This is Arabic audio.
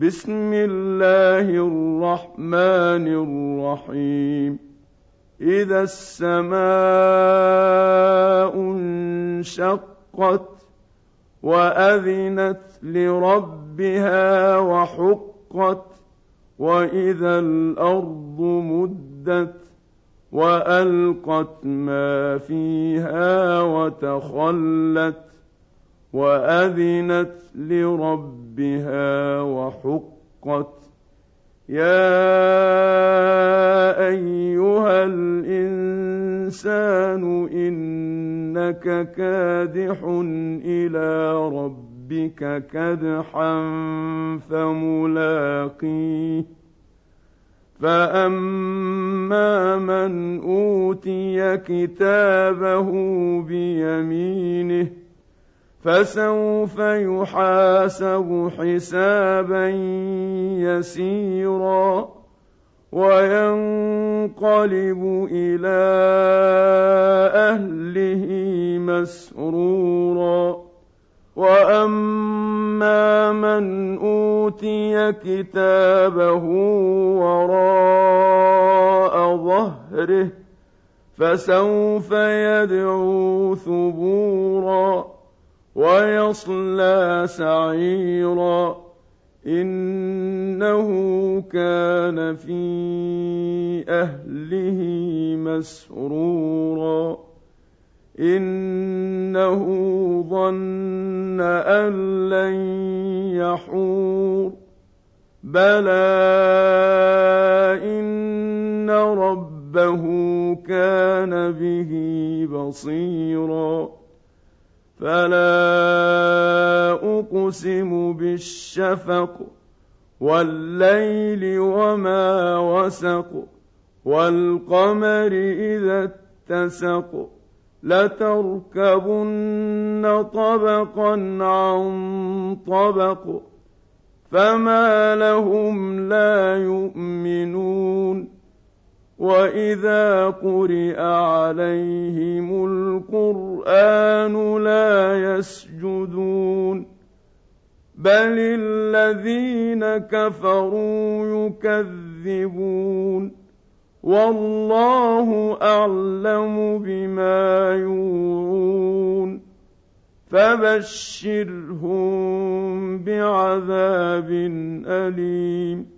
بسم الله الرحمن الرحيم. إذا السماء انشقت وأذنت لربها وحقت وإذا الأرض مدت وألقت ما فيها وتخلت وأذنت لربها وحقت يا أيها الإنسان إنك كادح إلى ربك كدحا فملاقيه. فأما من أوتي كتابه بيمينه فسوف يحاسب حسابا يسيرا وينقلب إلى أهله مسرورا وأما من أوتي كتابه وراء ظهره فسوف يدعو ثبورا ويصلى سعيرا إنه كان في أهله مسرورا إنه ظن أن لن يحور بلى إن ربه كان به بصيرا فلا أقسم بالشفق والليل وما وسق والقمر إذا اتسق لتركبن طبقا عن طبق فما لهم لا يؤمنون واذا قرئ عليهم القران لا يسجدون بل الذين كفروا يكذبون والله اعلم بما يوعون فبشرهم بعذاب اليم